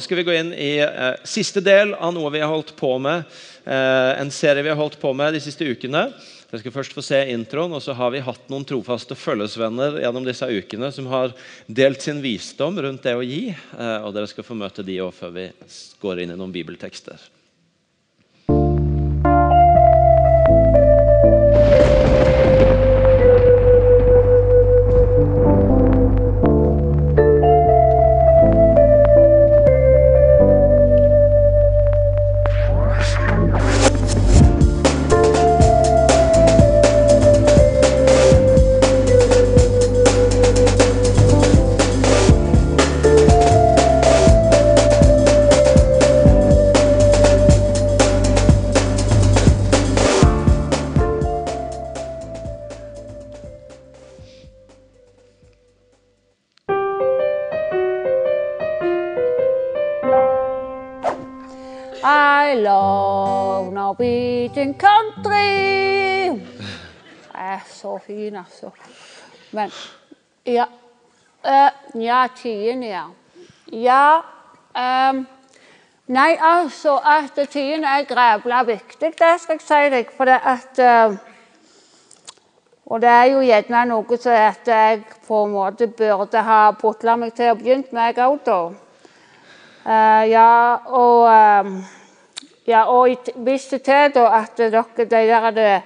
skal vi gå inn i eh, siste del av noe vi har holdt på med. Eh, en serie vi har holdt på med de siste ukene. Jeg skal først få se introen, og så har vi hatt noen trofaste følgesvenner gjennom disse ukene som har delt sin visdom rundt det å gi. Eh, og Dere skal få møte de òg før vi går inn i noen bibeltekster. Så fin, altså. Men ja Uh, Ja, tiende, ja. Ja um, Nei, altså at tiende er grævla viktig, det skal jeg si deg. For det at uh, Og det er jo gjerne noe som at jeg på en måte burde ha putla meg til og begynt med, jeg òg, da. Uh, ja, og um, ja, og jeg t- visste til da at dere, de der det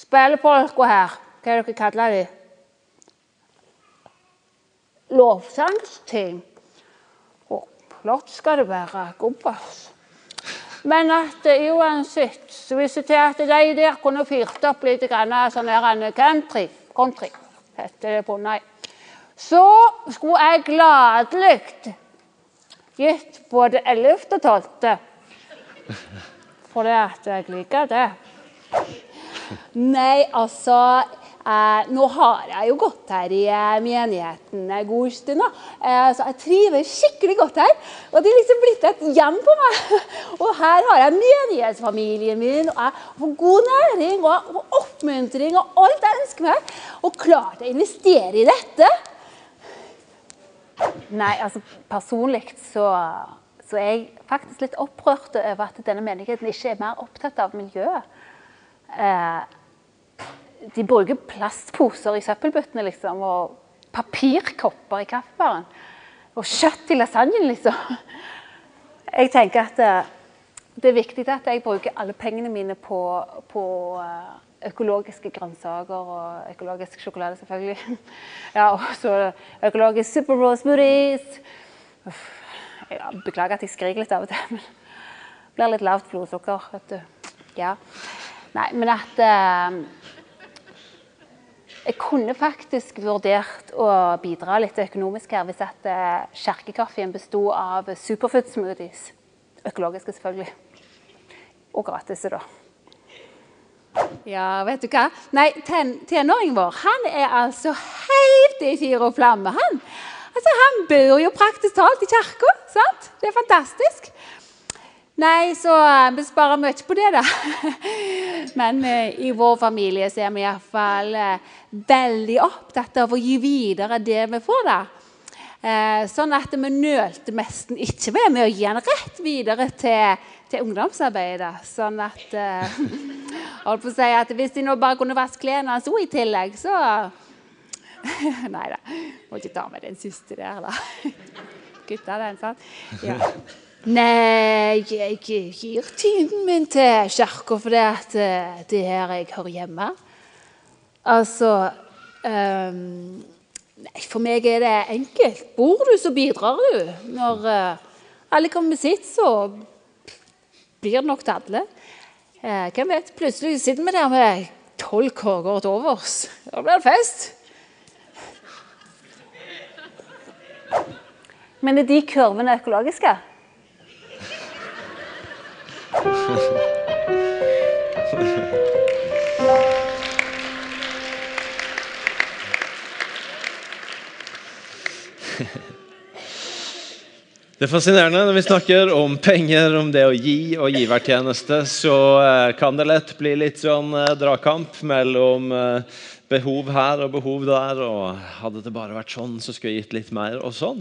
spillefolka her Hva er dere kaller de? Lovsangsteam. Og flott skal det være. Gubbas. Men at eh, uansett så visste jeg til at de der kunne fyrt opp litt grann, sånn her country. Country heter det på nei. Så skulle jeg gladelig gitt både 11. og 12. For det at jeg liker det. Nei, altså eh, Nå har jeg jo gått her i eh, menigheten en god stund. Eh, så jeg trives skikkelig godt her. Og det er liksom blitt et hjem på meg. Og her har jeg menighetsfamilien min, og jeg får god næring og, og oppmuntring og alt jeg ønsker meg. Og klart jeg investerer i dette. Nei, altså personlig så, så er jeg faktisk litt opprørt over at denne menigheten ikke er mer opptatt av miljøet. Eh, de bruker plastposer i søppelbøttene, liksom, og papirkopper i kaffebaren. Og kjøtt i lasagnen, liksom. Jeg tenker at eh, det er viktig at jeg bruker alle pengene mine på, på eh, økologiske grønnsaker og økologisk sjokolade, selvfølgelig. Ja, og så økologisk Superraw smoothies. Uff, Ja, beklager at jeg skriker litt av og til, men det blir litt lavt blodsukker. vet du. Ja. Nei, men at eh, Jeg kunne faktisk vurdert å bidra litt økonomisk her hvis at kjerkekaffen kirkekaffen besto av superfood smoothies. Økologiske, selvfølgelig. Og gratis, da. Ja, vet du hva? Nei, ten, tenåringen vår han er altså helt i fyr og flamme. Han Altså, han bor jo praktisk talt i kirka. Det er fantastisk. Nei, så eh, vi sparer mye på det, da. Men eh, i vår familie så er vi iallfall eh, veldig opptatt av å gi videre det vi får, da. Eh, sånn at vi nølte nesten ikke med, med å gi den rett videre til, til ungdomsarbeidet. Sånn at eh, holdt på å si at Hvis de nå bare kunne vaske klærne hans i tillegg, så Nei da. Må ikke ta med den siste der, da. Gutta, den, sant? Ja. Nei, jeg gir tiden min til kirka fordi at eh, det er her jeg hører hjemme. Altså um, Nei, for meg er det enkelt. Bor du, så bidrar du. Når uh, alle kommer med sitt, så blir det nok til alle. Eh, hvem vet, plutselig sitter vi der med tolv korger til overs. Da blir det fest. Men er de kurvene økologiske? Det er fascinerende når vi snakker om penger, om det å gi og givertjeneste, så eh, kan det lett bli litt sånn eh, dragkamp mellom eh, behov her og behov der. og Hadde det bare vært sånn, så skulle jeg gitt litt mer. og sånn.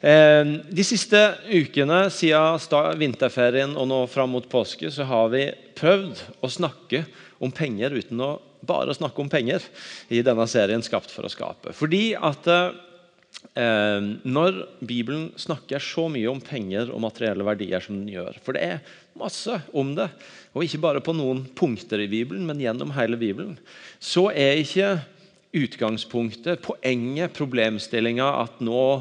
Eh, de siste ukene siden vinterferien og nå fram mot påske så har vi prøvd å snakke om penger uten å bare snakke om penger i denne serien 'Skapt for å skape'. Fordi at eh, når Bibelen snakker så mye om penger og materielle verdier som den gjør For det er masse om det, og ikke bare på noen punkter i Bibelen, men gjennom hele Bibelen. Så er ikke utgangspunktet, poenget, problemstillinga at nå,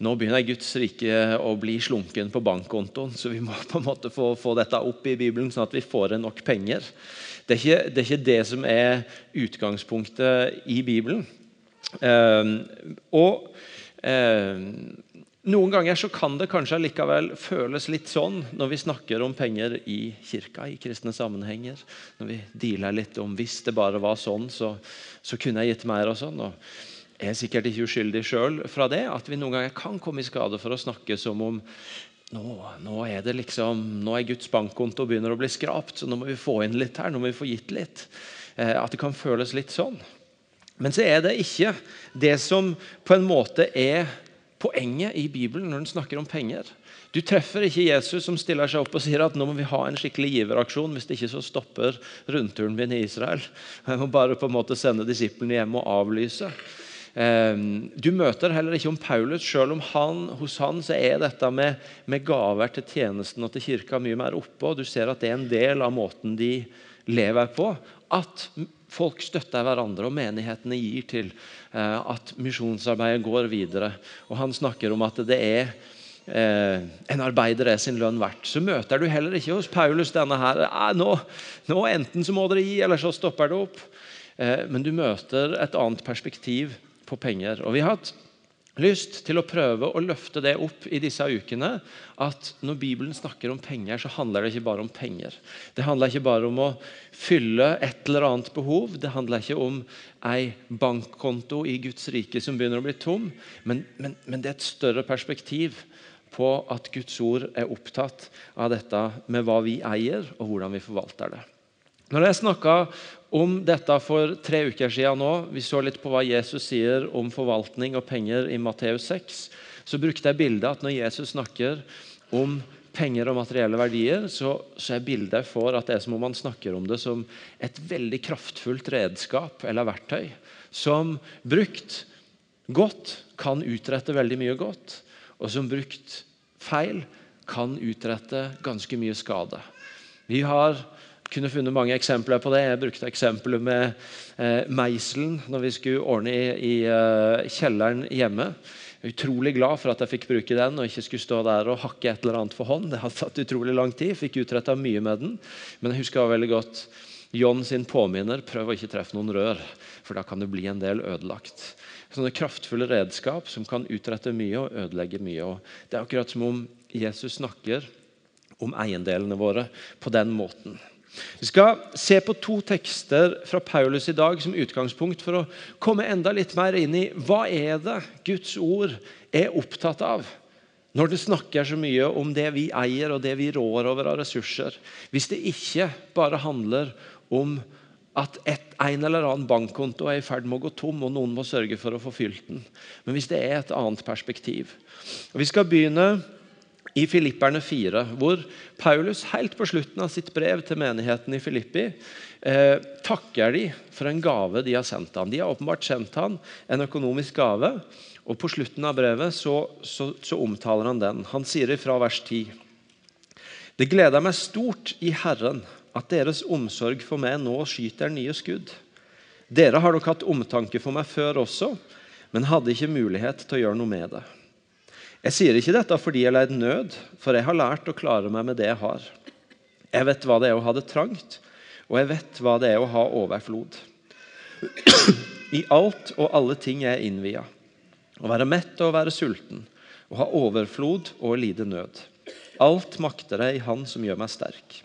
nå begynner Guds rike å bli slunken på bankkontoen, så vi må på en måte få, få dette opp i Bibelen, sånn at vi får nok penger. Det er, ikke, det er ikke det som er utgangspunktet i Bibelen. Eh, og eh, noen ganger så kan det kanskje likevel føles litt sånn når vi snakker om penger i kirka, i kristne sammenhenger. Når vi dealer litt om hvis det bare var sånn, så, så kunne jeg gitt mer. og sånn. Og er sikkert ikke uskyldig sjøl fra det, at vi noen ganger kan komme i skade for å snakke som om nå, nå, er det liksom, nå er Guds bankkonto begynner å bli skrapt, så nå må vi få inn litt her. nå må vi få gitt litt. Eh, at det kan føles litt sånn. Men så er det ikke det som på en måte er poenget i Bibelen når den snakker om penger. Du treffer ikke Jesus som stiller seg opp og sier at nå må vi ha en skikkelig giveraksjon. Hvis det ikke så stopper rundturen min i Israel. Jeg må bare på en måte sende disiplene hjem og avlyse. Du møter heller ikke om Paulus, selv om han, hos han så er dette med, med gaver til tjenesten og til kirka mye mer oppe. og Du ser at det er en del av måten de lever på. At folk støtter hverandre, og menighetene gir til eh, at misjonsarbeidet går videre. Og Han snakker om at det er eh, en arbeider er sin lønn verdt. Så møter du heller ikke hos Paulus denne her nå, nå Enten så må dere gi, eller så stopper det opp. Eh, men du møter et annet perspektiv på penger. Og Vi har hatt lyst til å prøve å løfte det opp i disse ukene. At når Bibelen snakker om penger, så handler det ikke bare om penger. Det handler ikke bare om å fylle et eller annet behov. Det handler ikke om ei bankkonto i Guds rike som begynner å bli tom. Men, men, men det er et større perspektiv på at Guds ord er opptatt av dette med hva vi eier, og hvordan vi forvalter det. Når jeg snakka om dette for tre uker siden nå, vi så litt på hva Jesus sier om forvaltning og penger i Matteus 6, så brukte jeg bildet at når Jesus snakker om penger og materielle verdier, så, så er bildet for at det er som om han snakker om det som et veldig kraftfullt redskap eller verktøy, som brukt godt kan utrette veldig mye godt, og som brukt feil kan utrette ganske mye skade. Vi har kunne funnet mange eksempler på det. Jeg brukte eksempelet med eh, meiselen når vi skulle ordne i, i uh, kjelleren hjemme. Jeg er utrolig glad for at jeg fikk bruke den og ikke skulle stå der og hakke et eller annet for hånd. Det hadde tatt utrolig lang tid. Fikk utretta mye med den. Men jeg husker veldig godt John sin påminner prøv å ikke treffe noen rør, for da kan det bli en del ødelagt. Sånne kraftfulle redskap som kan utrette mye og ødelegge mye. Og det er akkurat som om Jesus snakker om eiendelene våre på den måten. Vi skal se på to tekster fra Paulus i dag som utgangspunkt for å komme enda litt mer inn i hva er det Guds ord er opptatt av når det snakker så mye om det vi eier og det vi rår over av ressurser. Hvis det ikke bare handler om at et, en eller annen bankkonto er i ferd med å gå tom, og noen må sørge for å få fylt den. Men hvis det er et annet perspektiv. Vi skal begynne i Filipperne 4, hvor Paulus helt på slutten av sitt brev til menigheten i Filippi eh, takker de for en gave de har sendt ham. De har åpenbart sendt ham en økonomisk gave, og på slutten av brevet så, så, så omtaler han den. Han sier ifra vers 10.: Det gleder meg stort i Herren at deres omsorg for meg nå skyter nye skudd. Dere har nok hatt omtanke for meg før også, men hadde ikke mulighet til å gjøre noe med det. Jeg sier ikke dette fordi jeg leid nød, for jeg har lært å klare meg med det jeg har. Jeg vet hva det er å ha det trangt, og jeg vet hva det er å ha overflod. I alt og alle ting er jeg innvia. Å være mett og å være sulten. Å ha overflod og å lide nød. Alt makter jeg i Han som gjør meg sterk.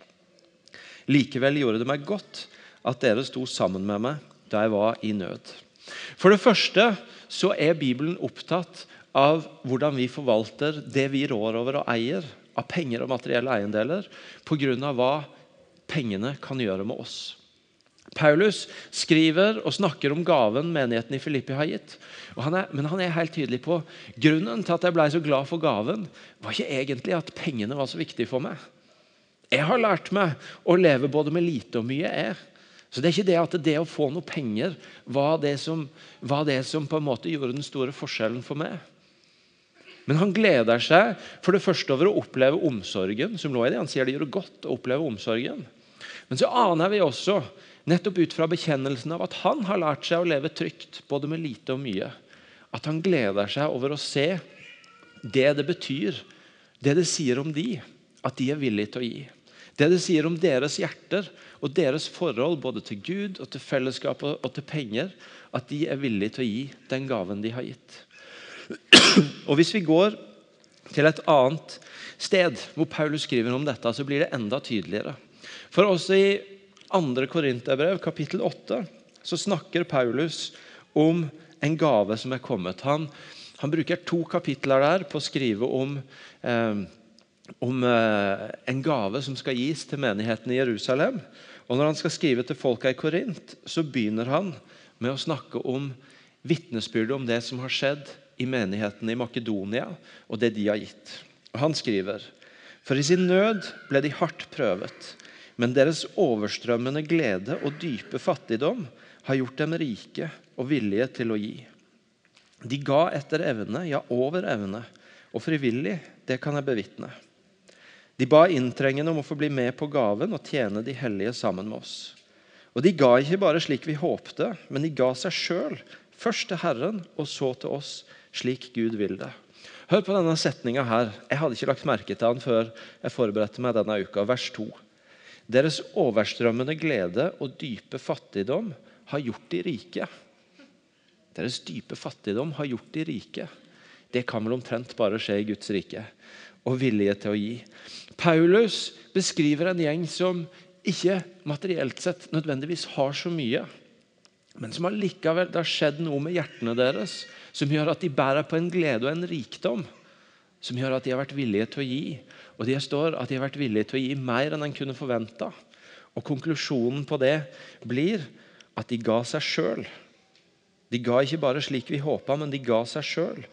Likevel gjorde det meg godt at dere sto sammen med meg da jeg var i nød. For det første så er Bibelen opptatt av hvordan vi forvalter det vi rår over og eier av penger og materielle eiendeler, pga. hva pengene kan gjøre med oss. Paulus skriver og snakker om gaven menigheten i Filippi har gitt. Han er, men han er helt tydelig på grunnen til at jeg ble så glad for gaven, var ikke egentlig at pengene var så viktige for meg. Jeg har lært meg å leve både med lite og mye. er. Så Det er ikke det at det å få noe penger var det som, var det som på en måte gjorde den store forskjellen for meg. Men han gleder seg for det første over å oppleve omsorgen. som lå i det. Han sier det gjør det godt å oppleve omsorgen. Men så aner vi også, nettopp ut fra bekjennelsen av at han har lært seg å leve trygt, både med lite og mye, at han gleder seg over å se det det betyr, det det sier om de, at de er villige til å gi. Det det sier om deres hjerter og deres forhold både til Gud og til fellesskap og til penger, at de er villige til å gi den gaven de har gitt. Og Hvis vi går til et annet sted hvor Paulus skriver om dette, så blir det enda tydeligere. For også i 2. Korinterbrev, kapittel 8, så snakker Paulus om en gave som er kommet. Han, han bruker to kapitler der på å skrive om, eh, om eh, en gave som skal gis til menigheten i Jerusalem. Og Når han skal skrive til folka i Korint, så begynner han med å snakke om vitnesbyrdet om det som har skjedd i menigheten i Makedonia, og det de har gitt. Og Han skriver for i sin nød ble de hardt prøvet, men deres overstrømmende glede og dype fattigdom har gjort dem rike og villige til å gi. De ga etter evne, ja, over evne, og frivillig, det kan jeg bevitne. De ba inntrengende om å få bli med på gaven og tjene de hellige sammen med oss. Og de ga ikke bare slik vi håpte, men de ga seg sjøl, først til Herren og så til oss, slik Gud vil det. Hør på denne setninga her. Jeg hadde ikke lagt merke til den før jeg forberedte meg denne uka. Vers 2. Deres overstrømmende glede og dype fattigdom har gjort de rike. Deres dype fattigdom har gjort de rike. Det kan vel omtrent bare skje i Guds rike. Og vilje til å gi. Paulus beskriver en gjeng som ikke materielt sett nødvendigvis har så mye, men som allikevel det har skjedd noe med hjertene deres som gjør at de bærer på en glede og en rikdom som gjør at de har vært villige til å gi. Og de står at de har vært villige til å gi mer enn en kunne forventa. Og konklusjonen på det blir at de ga seg sjøl. De ga ikke bare slik vi håpa, men de ga seg sjøl.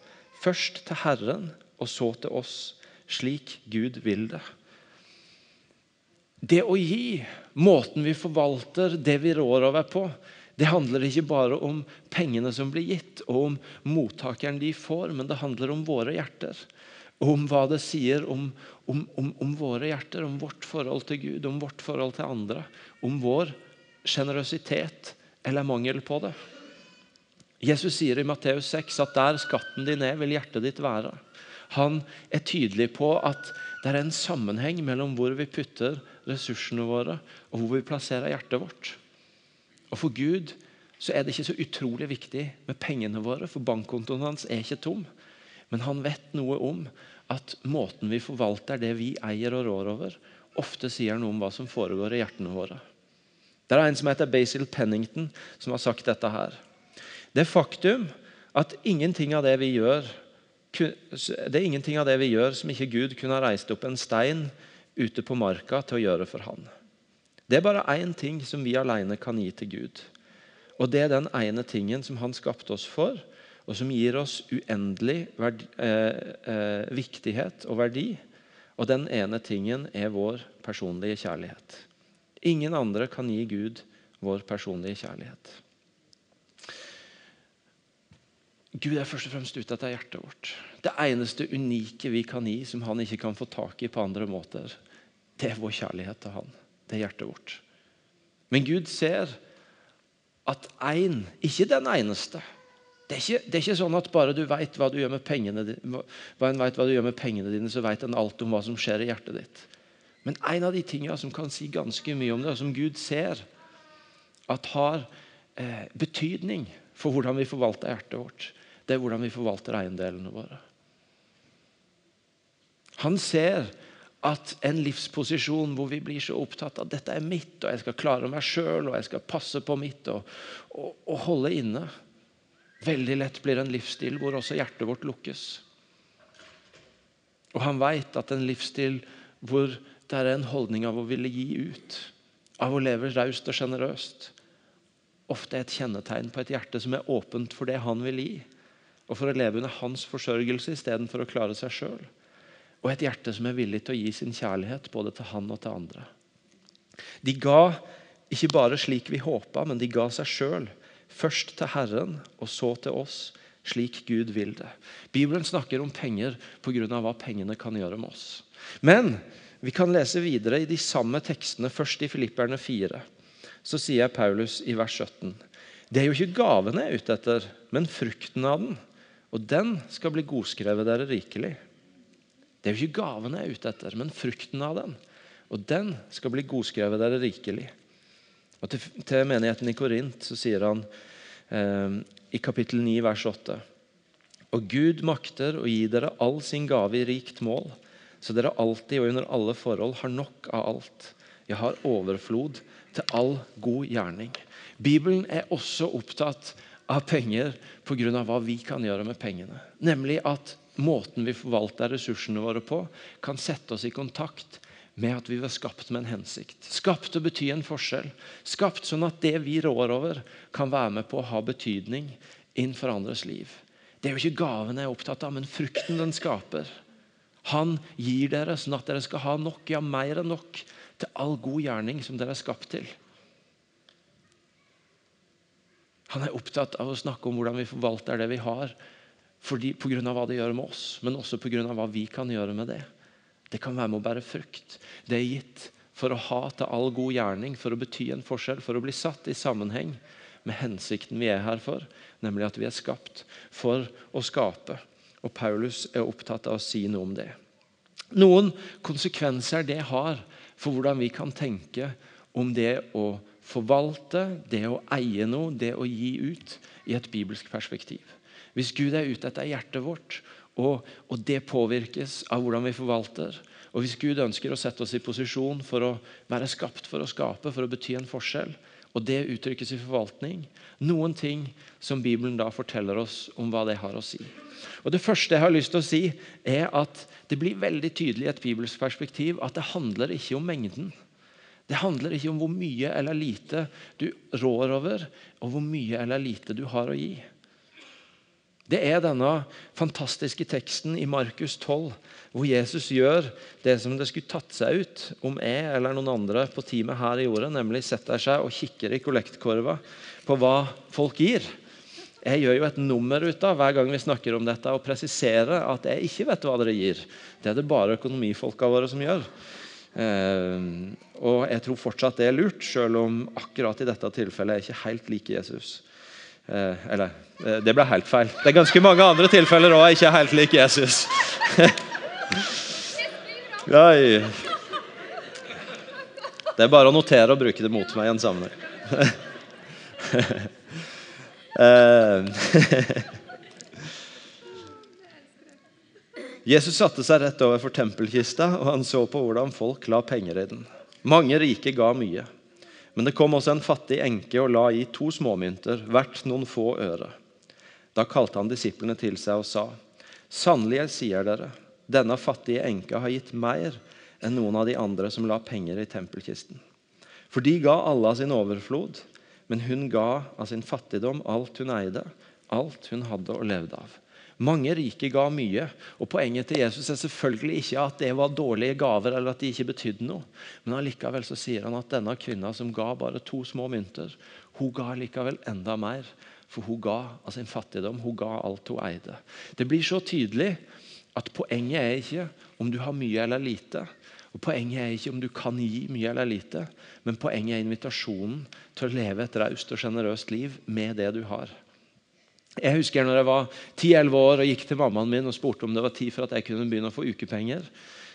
Først til Herren, og så til oss. Slik Gud vil det. Det å gi, måten vi forvalter det vi rår over på, det handler ikke bare om pengene som blir gitt, og om mottakeren de får, men det handler om våre hjerter. Om hva det sier om, om, om, om våre hjerter, om vårt forhold til Gud, om vårt forhold til andre. Om vår sjenerøsitet eller mangel på det. Jesus sier i Matteus 6 at der skatten din er, vil hjertet ditt være. Han er tydelig på at det er en sammenheng mellom hvor vi putter ressursene våre, og hvor vi plasserer hjertet vårt. Og For Gud så er det ikke så utrolig viktig med pengene våre, for bankkontoen hans er ikke tom. Men han vet noe om at måten vi forvalter det vi eier og rår over, ofte sier noe om hva som foregår i hjertene våre. Det er en som heter Basil Pennington, som har sagt dette her. Det faktum at ingenting av det vi gjør det er ingenting av det vi gjør som ikke Gud kunne ha reist opp en stein ute på marka til å gjøre for han. Det er bare én ting som vi alene kan gi til Gud. Og det er den ene tingen som han skapte oss for, og som gir oss uendelig verdi, eh, eh, viktighet og verdi. Og den ene tingen er vår personlige kjærlighet. Ingen andre kan gi Gud vår personlige kjærlighet. Gud er først og fremst ute etter hjertet vårt. Det eneste unike vi kan gi, som han ikke kan få tak i på andre måter, det er vår kjærlighet til han det er hjertet vårt. Men Gud ser at én, ikke den eneste det er, ikke, det er, ikke, sånn at bare du vet hva du gjør med pengene dine, vet hva du gjør med pengene dine, så vet en alt om hva som skjer i hjertet ditt. Men en av de tingene som kan si ganske mye om det, og som Gud ser at har eh, betydning for hvordan vi forvalter hjertet vårt, det er hvordan vi forvalter eiendelene våre. Han ser at en livsposisjon hvor vi blir så opptatt av dette er mitt, og jeg skal klare meg sjøl og jeg skal passe på mitt og, og, og, holde inne, veldig lett blir en livsstil hvor også hjertet vårt lukkes. Og han veit at en livsstil hvor det er en holdning av å ville gi ut, av å leve raust og sjenerøst, ofte er et kjennetegn på et hjerte som er åpent for det han vil gi, og for å leve under hans forsørgelse istedenfor å klare seg sjøl. Og et hjerte som er villig til å gi sin kjærlighet både til han og til andre. De ga ikke bare slik vi håpa, men de ga seg sjøl. Først til Herren, og så til oss, slik Gud vil det. Bibelen snakker om penger pga. hva pengene kan gjøre med oss. Men vi kan lese videre i de samme tekstene, først i Filipperne 4. Så sier Paulus i vers 17.: Det er jo ikke gavene jeg er ute etter, men frukten av den. Og den skal bli godskrevet dere rikelig. Det er jo ikke gaven jeg er ute etter, men frukten av den. Og den skal bli godskrevet dere rikelig. Og Til, til menigheten i Korint så sier han eh, i kapittel 9, vers 8. Og Gud makter å gi dere all sin gave i rikt mål, så dere alltid og under alle forhold har nok av alt. Jeg har overflod til all god gjerning. Bibelen er også opptatt av penger pga. hva vi kan gjøre med pengene. Nemlig at måten vi forvalter ressursene våre på, kan sette oss i kontakt med at vi var skapt med en hensikt. Skapt å bety en forskjell. Skapt sånn at det vi rår over, kan være med på å ha betydning innenfor andres liv. Det er jo ikke gaven jeg er opptatt av, men frukten den skaper. Han gir dere sånn at dere skal ha nok, ja mer enn nok, til all god gjerning som dere er skapt til. Han er opptatt av å snakke om hvordan vi forvalter det vi har, fordi, på grunn av hva det gjør med oss, men også på grunn av hva vi kan gjøre med det. Det kan være med å bære frukt. Det er gitt for å ha til all god gjerning, for å bety en forskjell, for å bli satt i sammenheng med hensikten vi er her for, nemlig at vi er skapt for å skape. Og Paulus er opptatt av å si noe om det. Noen konsekvenser det har for hvordan vi kan tenke om det å forvalte, det å eie noe, det å gi ut, i et bibelsk perspektiv. Hvis Gud er ute etter hjertet vårt, og, og, det påvirkes av hvordan vi forvalter og Hvis Gud ønsker å sette oss i posisjon for å være skapt for å skape, for å bety en forskjell, og det uttrykkes i forvaltning Noen ting som Bibelen da forteller oss om hva det har å si. Og Det første jeg har lyst til å si, er at det blir veldig tydelig i et bibelsk perspektiv at det handler ikke om mengden. Det handler ikke om hvor mye eller lite du rår over, og hvor mye eller lite du har å gi. Det er denne fantastiske teksten i Markus 12, hvor Jesus gjør det som det skulle tatt seg ut om jeg eller noen andre på teamet her gjorde, nemlig setter seg og kikker i kollektkorva på hva folk gir. Jeg gjør jo et nummer ut av hver gang vi snakker om dette, og presiserer at jeg ikke vet hva dere gir. Det er det bare økonomifolka våre som gjør. Eh, og jeg tror fortsatt det er lurt, selv om akkurat i dette tilfellet er jeg ikke helt lik Jesus. Eh, eller eh, det ble helt feil. Det er ganske mange andre tilfeller òg jeg ikke er helt lik Jesus. Oi. Det er bare å notere og bruke det mot meg i en sammenheng. Eh, Jesus satte seg rett over for tempelkista, og han så på hvordan folk la penger i den. Mange rike ga mye. Men det kom også en fattig enke og la i to småmynter, hvert noen få øre. Da kalte han disiplene til seg og sa, Sannelig, jeg sier dere, denne fattige enka har gitt mer enn noen av de andre som la penger i tempelkisten. For de ga alle av sin overflod, men hun ga av sin fattigdom alt hun eide, alt hun hadde og levde av. Mange rike ga mye, og poenget til Jesus er selvfølgelig ikke at det var dårlige gaver eller at de ikke betydde noe, men allikevel så sier han at denne kvinna som ga bare to små mynter, hun ga likevel enda mer. For hun ga av sin fattigdom, hun ga alt hun eide. Det blir så tydelig at poenget er ikke om du har mye eller lite. Og Poenget er ikke om du kan gi mye eller lite, men poenget er invitasjonen til å leve et raust og sjenerøst liv med det du har. Jeg husker når jeg var 10-11 år og gikk til mammaen min og spurte om det var tid for at jeg kunne begynne å få ukepenger.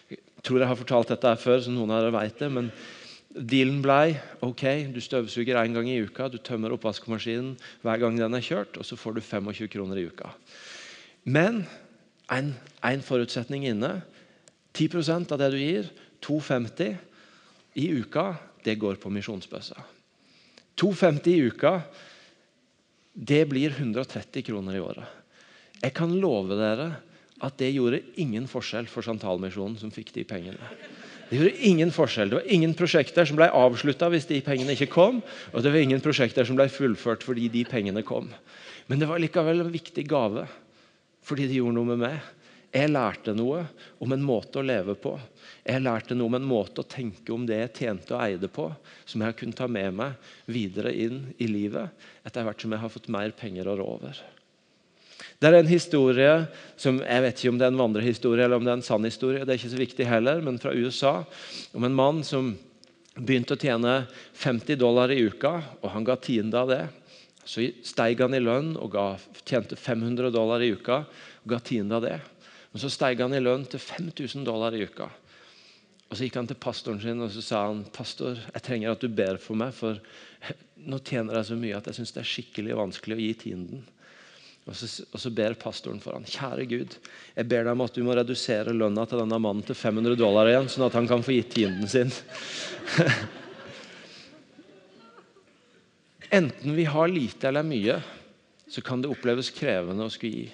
Jeg tror jeg har fortalt dette her før, så noen av dere vet det. men Dealen blei ok, du støvsuger én gang i uka, du tømmer oppvaskmaskinen hver gang den er kjørt, og så får du 25 kroner i uka. Men en, en forutsetning inne. 10 av det du gir, 2,50 i uka, det går på misjonsbøssa. 2,50 i uka, det blir 130 kroner i året. Jeg kan love dere at det gjorde ingen forskjell for Santalmisjonen, som fikk de pengene. Det gjorde ingen forskjell. Det var ingen prosjekter som ble avslutta hvis de pengene ikke kom, og det var ingen prosjekter som ble fullført fordi de pengene kom. Men det var likevel en viktig gave fordi de gjorde noe med meg. Jeg lærte noe om en måte å leve på. Jeg lærte noe om en måte å tenke om det jeg tjente og eide på, som jeg kunne ta med meg videre inn i livet etter hvert som jeg har fått mer penger å rå over. Det er en historie som jeg vet ikke om det er en vandrehistorie eller om det er en sann historie, det er ikke så viktig heller, men fra USA, om en mann som begynte å tjene 50 dollar i uka, og han ga tiende av det. Så steig han i lønn og ga, tjente 500 dollar i uka og ga tiende av det. Men så steg han i lønn til 5000 dollar i uka. Og Så gikk han til pastoren sin og så sa han, pastor, jeg trenger at du ber for meg, for nå tjener jeg så mye at jeg syns det er skikkelig vanskelig å gi tienden. Og så, og så, ber pastoren for han, kjære Gud, jeg ber deg om at du må redusere lønna til denne mannen til 500 dollar igjen, sånn at han kan få gitt tienden sin. Enten vi har lite eller mye, så kan det oppleves krevende å skulle gi.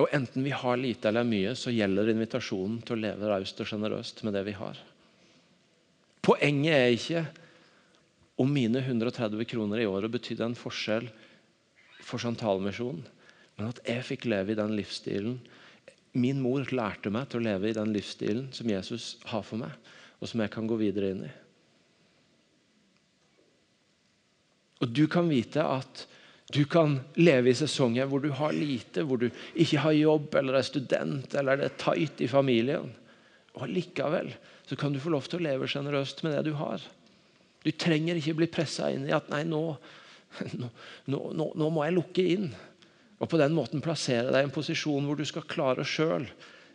Og enten vi har lite eller mye, så gjelder invitasjonen til å leve raust og sjenerøst med det vi har. Poenget er ikke om mine 130 kroner i året betydde en forskjell for Santalmisjonen, men at jeg fikk leve i den livsstilen. Min mor lærte meg til å leve i den livsstilen som Jesus har for meg, og som jeg kan gå videre inn i. Og du kan vite at du kan leve i sesonger hvor du har lite, hvor du ikke har jobb eller er student eller det er tight i familien. Og Likevel så kan du få lov til å leve sjenerøst med det du har. Du trenger ikke bli pressa inn i at nei, nå, nå, nå, nå, må jeg lukke inn. Og på den måten plassere deg i en posisjon hvor du skal klare sjøl,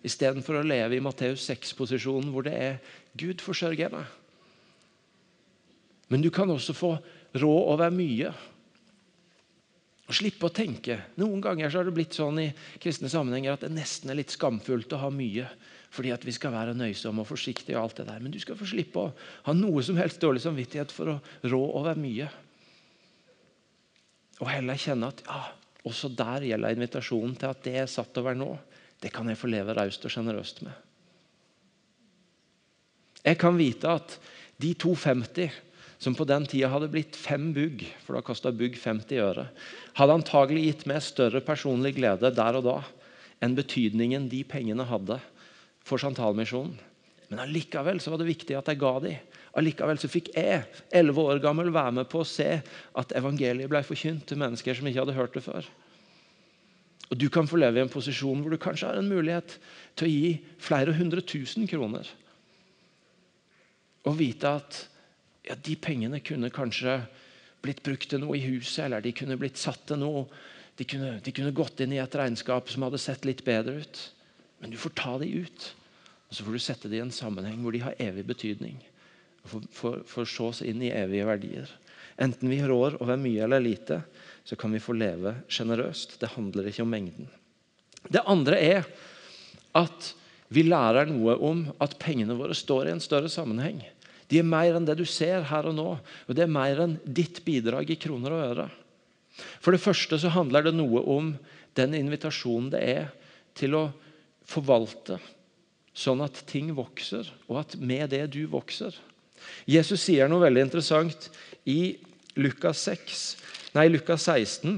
istedenfor å leve i Matteus 6-posisjonen hvor det er Gud forsørger meg. Men du kan også få råd over mye. Og slippe å tenke. Noen ganger så har det blitt sånn i kristne sammenhenger at det nesten er litt skamfullt å ha mye. Fordi at vi skal være nøysomme og forsiktige. og alt det der. Men du skal få slippe å ha noe som helst dårlig samvittighet for å rå over mye. Og heller kjenne at ja, også der gjelder invitasjonen til at det er satt over nå, det kan jeg få leve raust og sjenerøst med. Jeg kan vite at de 250 som på den tida hadde blitt fem bugg, for da kosta bugg 50 øre, hadde antagelig gitt meg større personlig glede der og da enn betydningen de pengene hadde for Santalmisjonen. Men allikevel så var det viktig at jeg ga dem. Allikevel så fikk jeg, 11 år gammel, være med på å se at evangeliet ble forkynt til mennesker som ikke hadde hørt det før. Og Du kan få leve i en posisjon hvor du kanskje har en mulighet til å gi flere hundre tusen kroner. Og vite at ja, de pengene kunne kanskje blitt brukt til noe i huset, eller de kunne blitt satt til noe. De kunne, de kunne gått inn i et regnskap som hadde sett litt bedre ut. Men du får ta de ut, og så får du sette de i en sammenheng hvor de har evig betydning. Og får sås inn i evige verdier. Enten vi rår over mye eller lite, så kan vi få leve sjenerøst. Det handler ikke om mengden. Det andre er at vi lærer noe om at pengene våre står i en større sammenheng. De er mer enn det du ser her og nå. Og det er mer enn ditt bidrag i kroner og øre. For det første så handler det noe om den invitasjonen det er til å forvalte sånn at ting vokser, og at med det du vokser. Jesus sier noe veldig interessant i Lukas, 6, nei, Lukas 16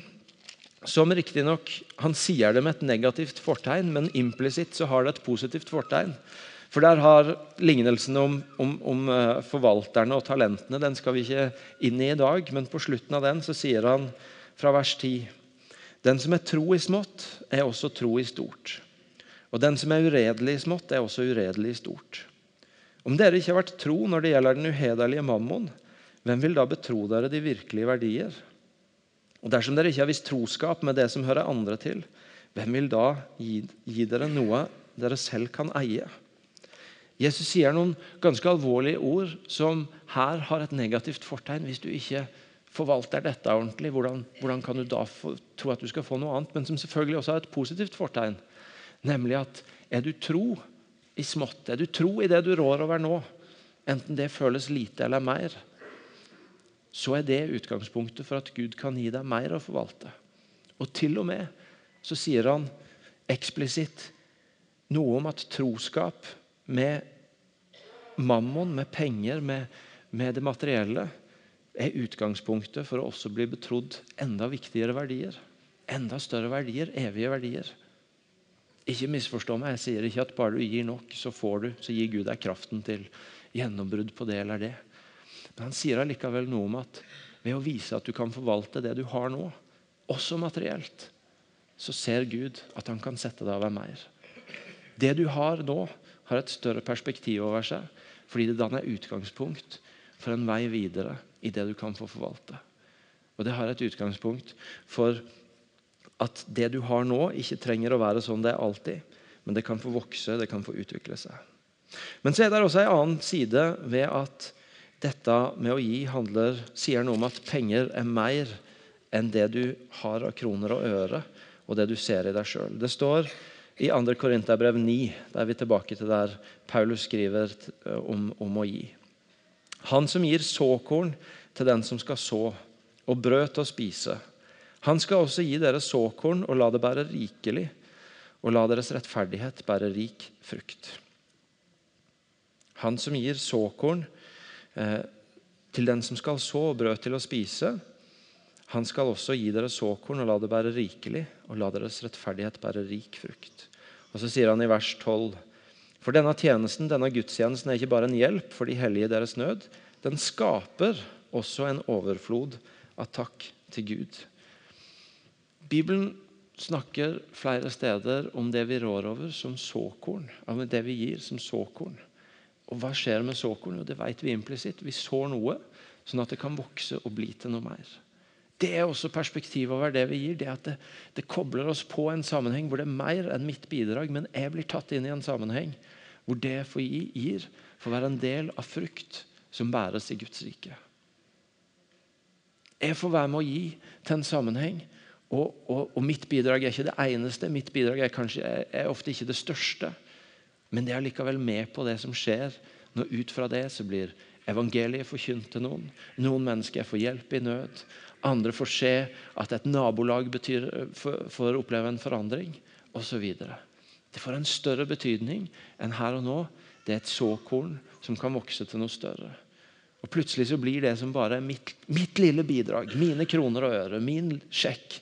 som riktignok Han sier det med et negativt fortegn, men implisitt har det et positivt fortegn. For der har lignelsen om, om, om, eh, forvalterne og talentene den skal vi ikke inn i i dag, men på slutten av den så sier han fra vers 10.: Den som er tro i smått, er også tro i stort. Og den som er uredelig i smått, er også uredelig i stort. Om dere ikke har vært tro når det gjelder den uhederlige mammon, hvem vil da betro dere de virkelige verdier? Og dersom dere ikke har visst troskap med det som hører andre til, hvem vil da gi, gi dere noe dere selv kan eie? Jesus sier noen ganske alvorlige ord som her har et negativt fortegn. Hvis du ikke forvalter dette ordentlig, hvordan, hvordan kan du da få, tro at du skal få noe annet? Men som selvfølgelig også har et positivt fortegn. Nemlig at er du tro i smått, er du tro i det du rår over nå, enten det føles lite eller mer, så er det utgangspunktet for at Gud kan gi deg mer å forvalte. Og til og med så sier han eksplisitt noe om at troskap med mammon, med penger, med, med det materielle, er utgangspunktet for å også bli betrodd enda viktigere verdier. Enda større verdier, evige verdier. Ikke misforstå meg, jeg sier ikke at bare du gir nok, så får du, så gir Gud deg kraften til gjennombrudd på det eller det. Men han sier allikevel noe om at ved å vise at du kan forvalte det du har nå, også materielt, så ser Gud at han kan sette deg over mer. Det du har nå, har et større perspektiv over seg, fordi det danner utgangspunkt for en vei videre i det du kan få forvalte. Og Det har et utgangspunkt for at det du har nå, ikke trenger å være sånn det er alltid, men det kan få vokse, det kan få utvikle seg. Men så er det også en annen side ved at dette med å gi handler, sier noe om at penger er mer enn det du har av kroner og øre, og det du ser i deg sjøl. Det står i 2. Korinterbrev 9, da er vi tilbake til der Paulus skriver om, om å gi. Han som gir såkorn til den som skal så, og brød til å spise. Han skal også gi dere såkorn og la det bære rikelig, og la deres rettferdighet bære rik frukt. Han som gir såkorn eh, til den som skal så, og brød til å spise, han skal også gi dere såkorn og la det bære rikelig, og la deres rettferdighet bære rik frukt. Og Så sier han i vers 12.: For denne tjenesten, denne gudstjenesten er ikke bare en hjelp for de hellige i deres nød, den skaper også en overflod av takk til Gud. Bibelen snakker flere steder om det vi rår over som såkorn. Om det vi gir som såkorn. Og hva skjer med såkorn? Det vet vi implisitt. Vi sår noe sånn at det kan vokse og bli til noe mer. Det er også perspektivet over det vi gir. det at det, det, kobler oss på en sammenheng hvor det er mer enn mitt bidrag, men jeg blir tatt inn i en sammenheng hvor det jeg får gi, gir, får være en del av frukt som bæres i Guds rike. Jeg får være med å gi til en sammenheng, og, og, og mitt bidrag er ikke det eneste. Mitt bidrag er, kanskje, er, ofte ikke det største, men det er likevel med på det som skjer når ut fra det så blir evangeliet forkynt til noen. Noen mennesker får hjelp i nød. Andre får se at et nabolag betyr, får oppleve en forandring osv. Det får en større betydning enn her og nå. Det er et såkorn som kan vokse til noe større. Og Plutselig så blir det som bare mitt, mitt lille bidrag, mine kroner og øre, min sjekk,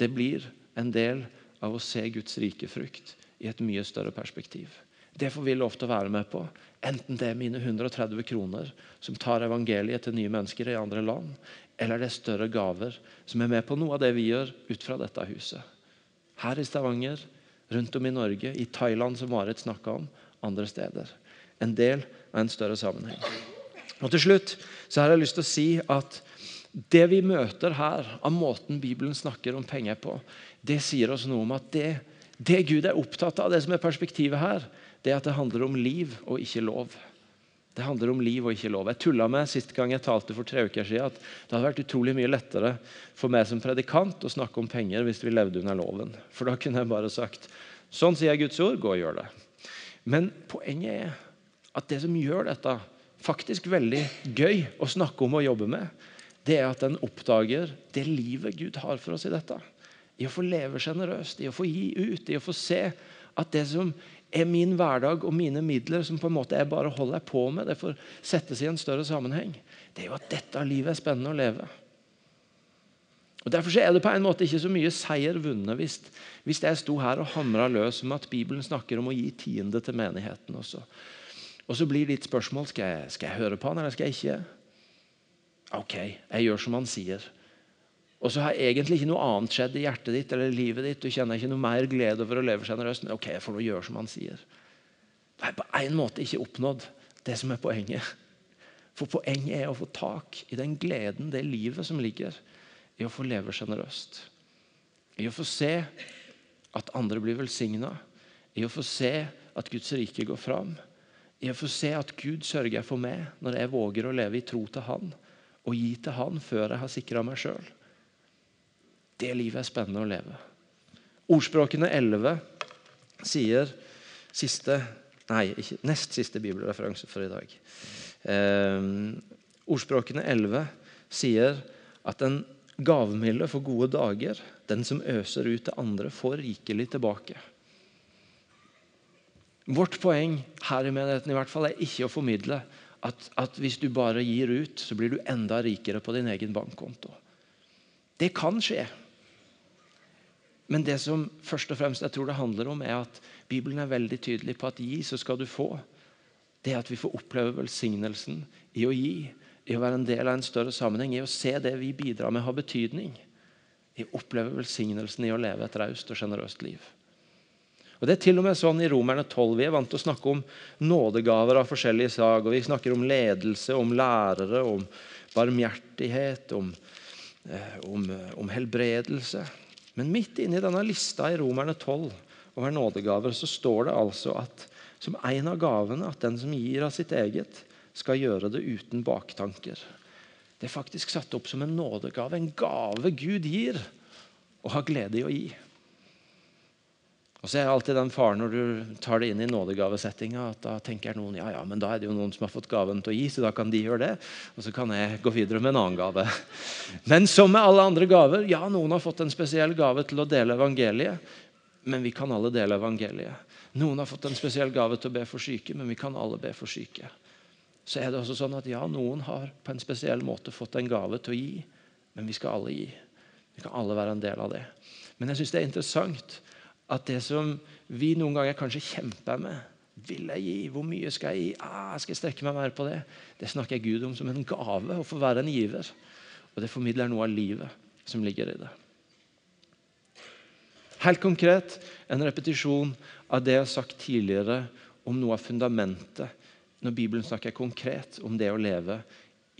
det blir en del av å se Guds rike frukt i et mye større perspektiv. Det får vi lov til å være med på. Enten det er mine 130 kroner som tar evangeliet til nye mennesker i andre land, eller det er større gaver som er med på noe av det vi gjør ut fra dette huset. Her i Stavanger, rundt om i Norge, i Thailand, som Marit snakka om, andre steder. En del av en større sammenheng. Og Til slutt så har jeg lyst til å si at det vi møter her, av måten Bibelen snakker om penger på, det sier oss noe om at det det Gud er opptatt av, det som er perspektivet her, det er at det handler om liv og ikke lov. Det handler om liv og ikke lov. Jeg tulla med sist gang jeg talte for tre uker siden, at det hadde vært utrolig mye lettere for meg som predikant å snakke om penger hvis vi levde under loven. For da kunne jeg bare sagt sånn sier Guds ord, gå og gjør det. Men poenget er at det som gjør dette faktisk veldig gøy å snakke om og jobbe med, det er at en oppdager det livet Gud har for oss i dette i å få leve sjenerøst, i å få gi ut, i å få se at det som er min hverdag og mine midler, som på en måte jeg bare holder på med, det får settes i en større sammenheng. Det er jo at dette livet er spennende å leve. Og Derfor er det på en måte ikke så mye seier vunnet hvis, hvis jeg sto her og hamra løs om at Bibelen snakker om å gi tiende til menigheten. Også. Og så blir ditt spørsmål skal jeg, skal jeg høre på han eller skal jeg ikke. Ok, jeg gjør som han sier. Og så har egentlig ikke noe annet skjedd i hjertet ditt eller livet ditt. Du kjenner ikke noe mer glede over å leve sjenerøst. Men ok, jeg får nå gjøre som han sier. Det er på en måte ikke oppnådd det som er poenget. For poenget er å få tak i den gleden, det livet som ligger i å få leve sjenerøst. I å få se at andre blir velsigna. I å få se at Guds rike går fram. I å få se at Gud sørger for meg når jeg våger å leve i tro til Han og gi til Han før jeg har sikra meg sjøl. Det livet er spennende å leve. Ordspråkene 11 sier siste, nei, ikke, nest siste bibelreferanse for i dag. Eh, ordspråkene 11 sier at den gavmilde får gode dager. Den som øser ut til andre, får rikelig tilbake. Vårt poeng her i menigheten i hvert fall, er ikke å formidle at, at hvis du bare gir ut, så blir du enda rikere på din egen bankkonto. Det kan skje. Men det som først og fremst jeg tror det handler om, er at Bibelen er veldig tydelig på at gi, så skal du få. Det at vi får oppleve velsignelsen i å gi, i å være en del av en større sammenheng, i å se det vi bidrar med, har betydning. I å oppleve velsignelsen i å leve et raust og sjenerøst liv. Og Det er til og med sånn i Romerne 12. Vi er vant til å snakke om nådegaver av forskjellige slag. og Vi snakker om ledelse, om lærere, om barmhjertighet, om, eh, om, eh, om helbredelse. Men midt inni denne lista i Romerne 12 over nådegaver så står det altså at som en av gavene at den som gir av sitt eget, skal gjøre det uten baktanker. Det er faktisk satt opp som en nådegave, en gave Gud gir og har glede i å gi. Og så er det alltid den faren når du tar det inn i nådegavesettinga, at da tenker noen ja, ja, men da er det jo noen som har fått gaven til å gi, så da kan de gjøre det. Og så kan jeg gå videre med en annen gave. Men som med alle andre gaver, ja, noen har fått en spesiell gave til å dele evangeliet, men vi kan alle dele evangeliet. Noen har fått en spesiell gave til å be for syke, men vi kan alle be for syke. Så er det også sånn at ja, noen har på en spesiell måte fått en gave til å gi, men vi skal alle gi. Vi kan alle være en del av det. Men jeg syns det er interessant at det som vi noen ganger kanskje kjemper med Vil jeg gi? Hvor mye skal jeg gi? Ah, skal jeg strekke meg mer på det? Det snakker jeg Gud om som en gave, å få være en giver. Og det formidler noe av livet som ligger i det. Helt konkret en repetisjon av det jeg har sagt tidligere om noe av fundamentet når Bibelen snakker konkret om det å leve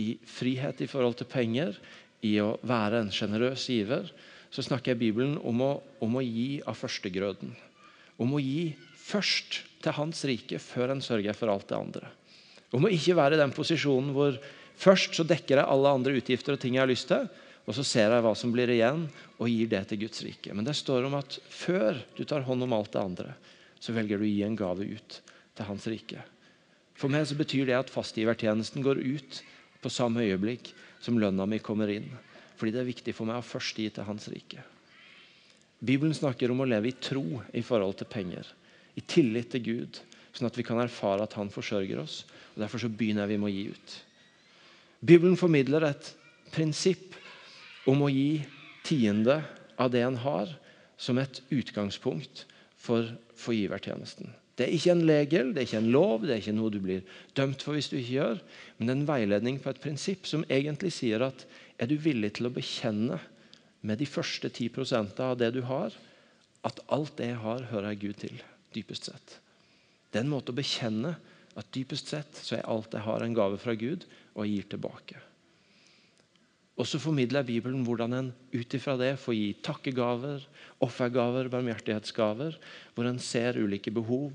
i frihet i forhold til penger, i å være en sjenerøs giver, så snakker Bibelen om å, om å gi av førstegrøden. Om å gi først til Hans rike før en sørger for alt det andre. Om å ikke være i den posisjonen hvor først så dekker jeg alle andre utgifter og ting jeg har lyst til, og så ser jeg hva som blir igjen, og gir det til Guds rike. Men det står om at før du tar hånd om alt det andre, så velger du å gi en gave ut til Hans rike. For meg så betyr det at fastgivertjenesten går ut på samme øyeblikk som lønna mi kommer inn. Fordi det er viktig for meg å først gi til Hans rike. Bibelen snakker om å leve i tro i forhold til penger. I tillit til Gud, sånn at vi kan erfare at Han forsørger oss. og Derfor så begynner vi med å gi ut. Bibelen formidler et prinsipp om å gi tiende av det en har, som et utgangspunkt for, for givertjenesten. Det er ikke en legel, det er ikke en lov, det er ikke noe du blir dømt for hvis du ikke gjør, men det er en veiledning på et prinsipp som egentlig sier at er du villig til å bekjenne med de første 10% av det du har, at alt det jeg har, hører Gud til, dypest sett. Det er en måte å bekjenne at dypest sett så er alt jeg har, en gave fra Gud, og jeg gir tilbake. Og så formidler Bibelen hvordan en ut ifra det får gi takkegaver, offergaver, barmhjertighetsgaver, hvor en ser ulike behov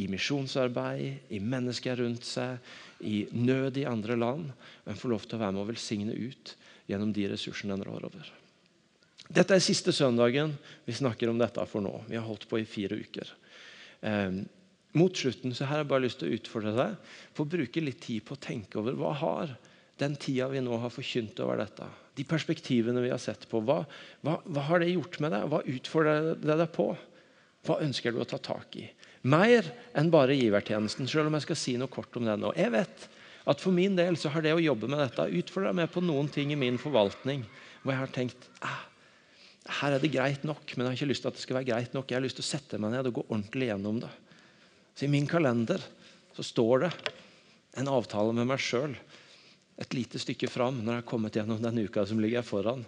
i misjonsarbeid, i mennesker rundt seg, i nød i andre land. Og en får lov til å være med å velsigne ut gjennom de ressursene den rår over. Dette er siste søndagen vi snakker om dette for nå. Vi har holdt på i fire uker. Eh, mot slutten så har jeg bare lyst til å utfordre deg på å bruke litt tid på å tenke over hva har den tida vi nå har forkynt over dette, de perspektivene vi har sett på, hva, hva, hva har det gjort med deg? Hva utfordrer det deg på? Hva ønsker du å ta tak i? Mer enn bare givertjenesten, selv om jeg skal si noe kort om den nå. Jeg vet at For min del så har det å jobbe med dette utfordra meg på noen ting i min forvaltning hvor jeg har tenkt ah, her er det greit nok, men jeg har ikke lyst til at det skal være greit nok. Jeg har lyst til å sette meg ned og gå ordentlig gjennom det. Så I min kalender så står det en avtale med meg sjøl et lite stykke fram når jeg har kommet gjennom den uka som ligger foran.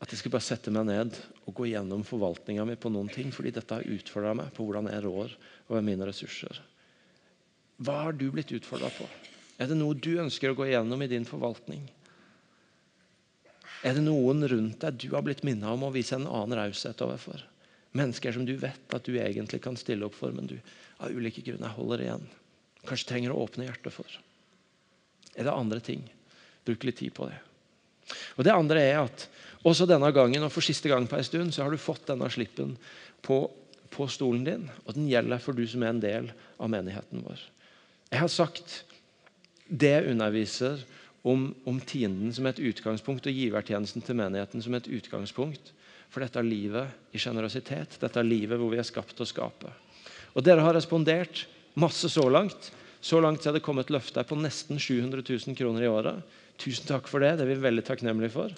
At jeg skal bare sette meg ned og gå gjennom forvaltninga mi på noen ting. fordi dette har utfordra meg på hvordan jeg rår over mine ressurser. Hva har du blitt utfordra på? Er det noe du ønsker å gå gjennom i din forvaltning? Er det noen rundt deg du har blitt minnet om å vise en annen raushet overfor? Mennesker som du vet at du egentlig kan stille opp for, men du av ulike grunner holder igjen. Kanskje trenger å åpne hjertet for. Er det andre ting? Bruk litt tid på det. Og Det andre er at også denne gangen og for siste gang på en stund så har du fått denne slippen på, på stolen din, og den gjelder for du som er en del av menigheten vår. Jeg har sagt det underviser om, om tienden som et utgangspunkt og givertjenesten til menigheten som et utgangspunkt for dette livet i sjenerøsitet, dette livet hvor vi er skapt å skape. Og Dere har respondert Masse så langt. Så langt er det kommet løfter på nesten 700 000 kroner i året. Tusen takk for det. Det er vi veldig takknemlige for.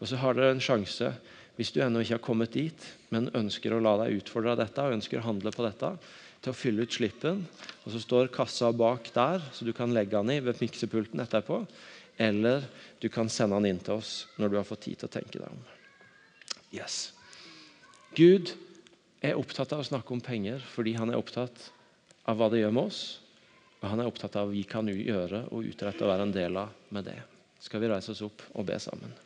Og så har dere en sjanse, hvis du ennå ikke har kommet dit, men ønsker å la deg utfordre av dette og ønsker å handle på dette, til å fylle ut slippen. Og så står kassa bak der, så du kan legge den i ved miksepulten etterpå. Eller du kan sende den inn til oss når du har fått tid til å tenke deg om. Yes. Gud er opptatt av å snakke om penger fordi han er opptatt av hva det gjør med oss. Og han er opptatt av hva vi kan gjøre og utrette og være en del av med det. Skal vi reise oss opp og be sammen?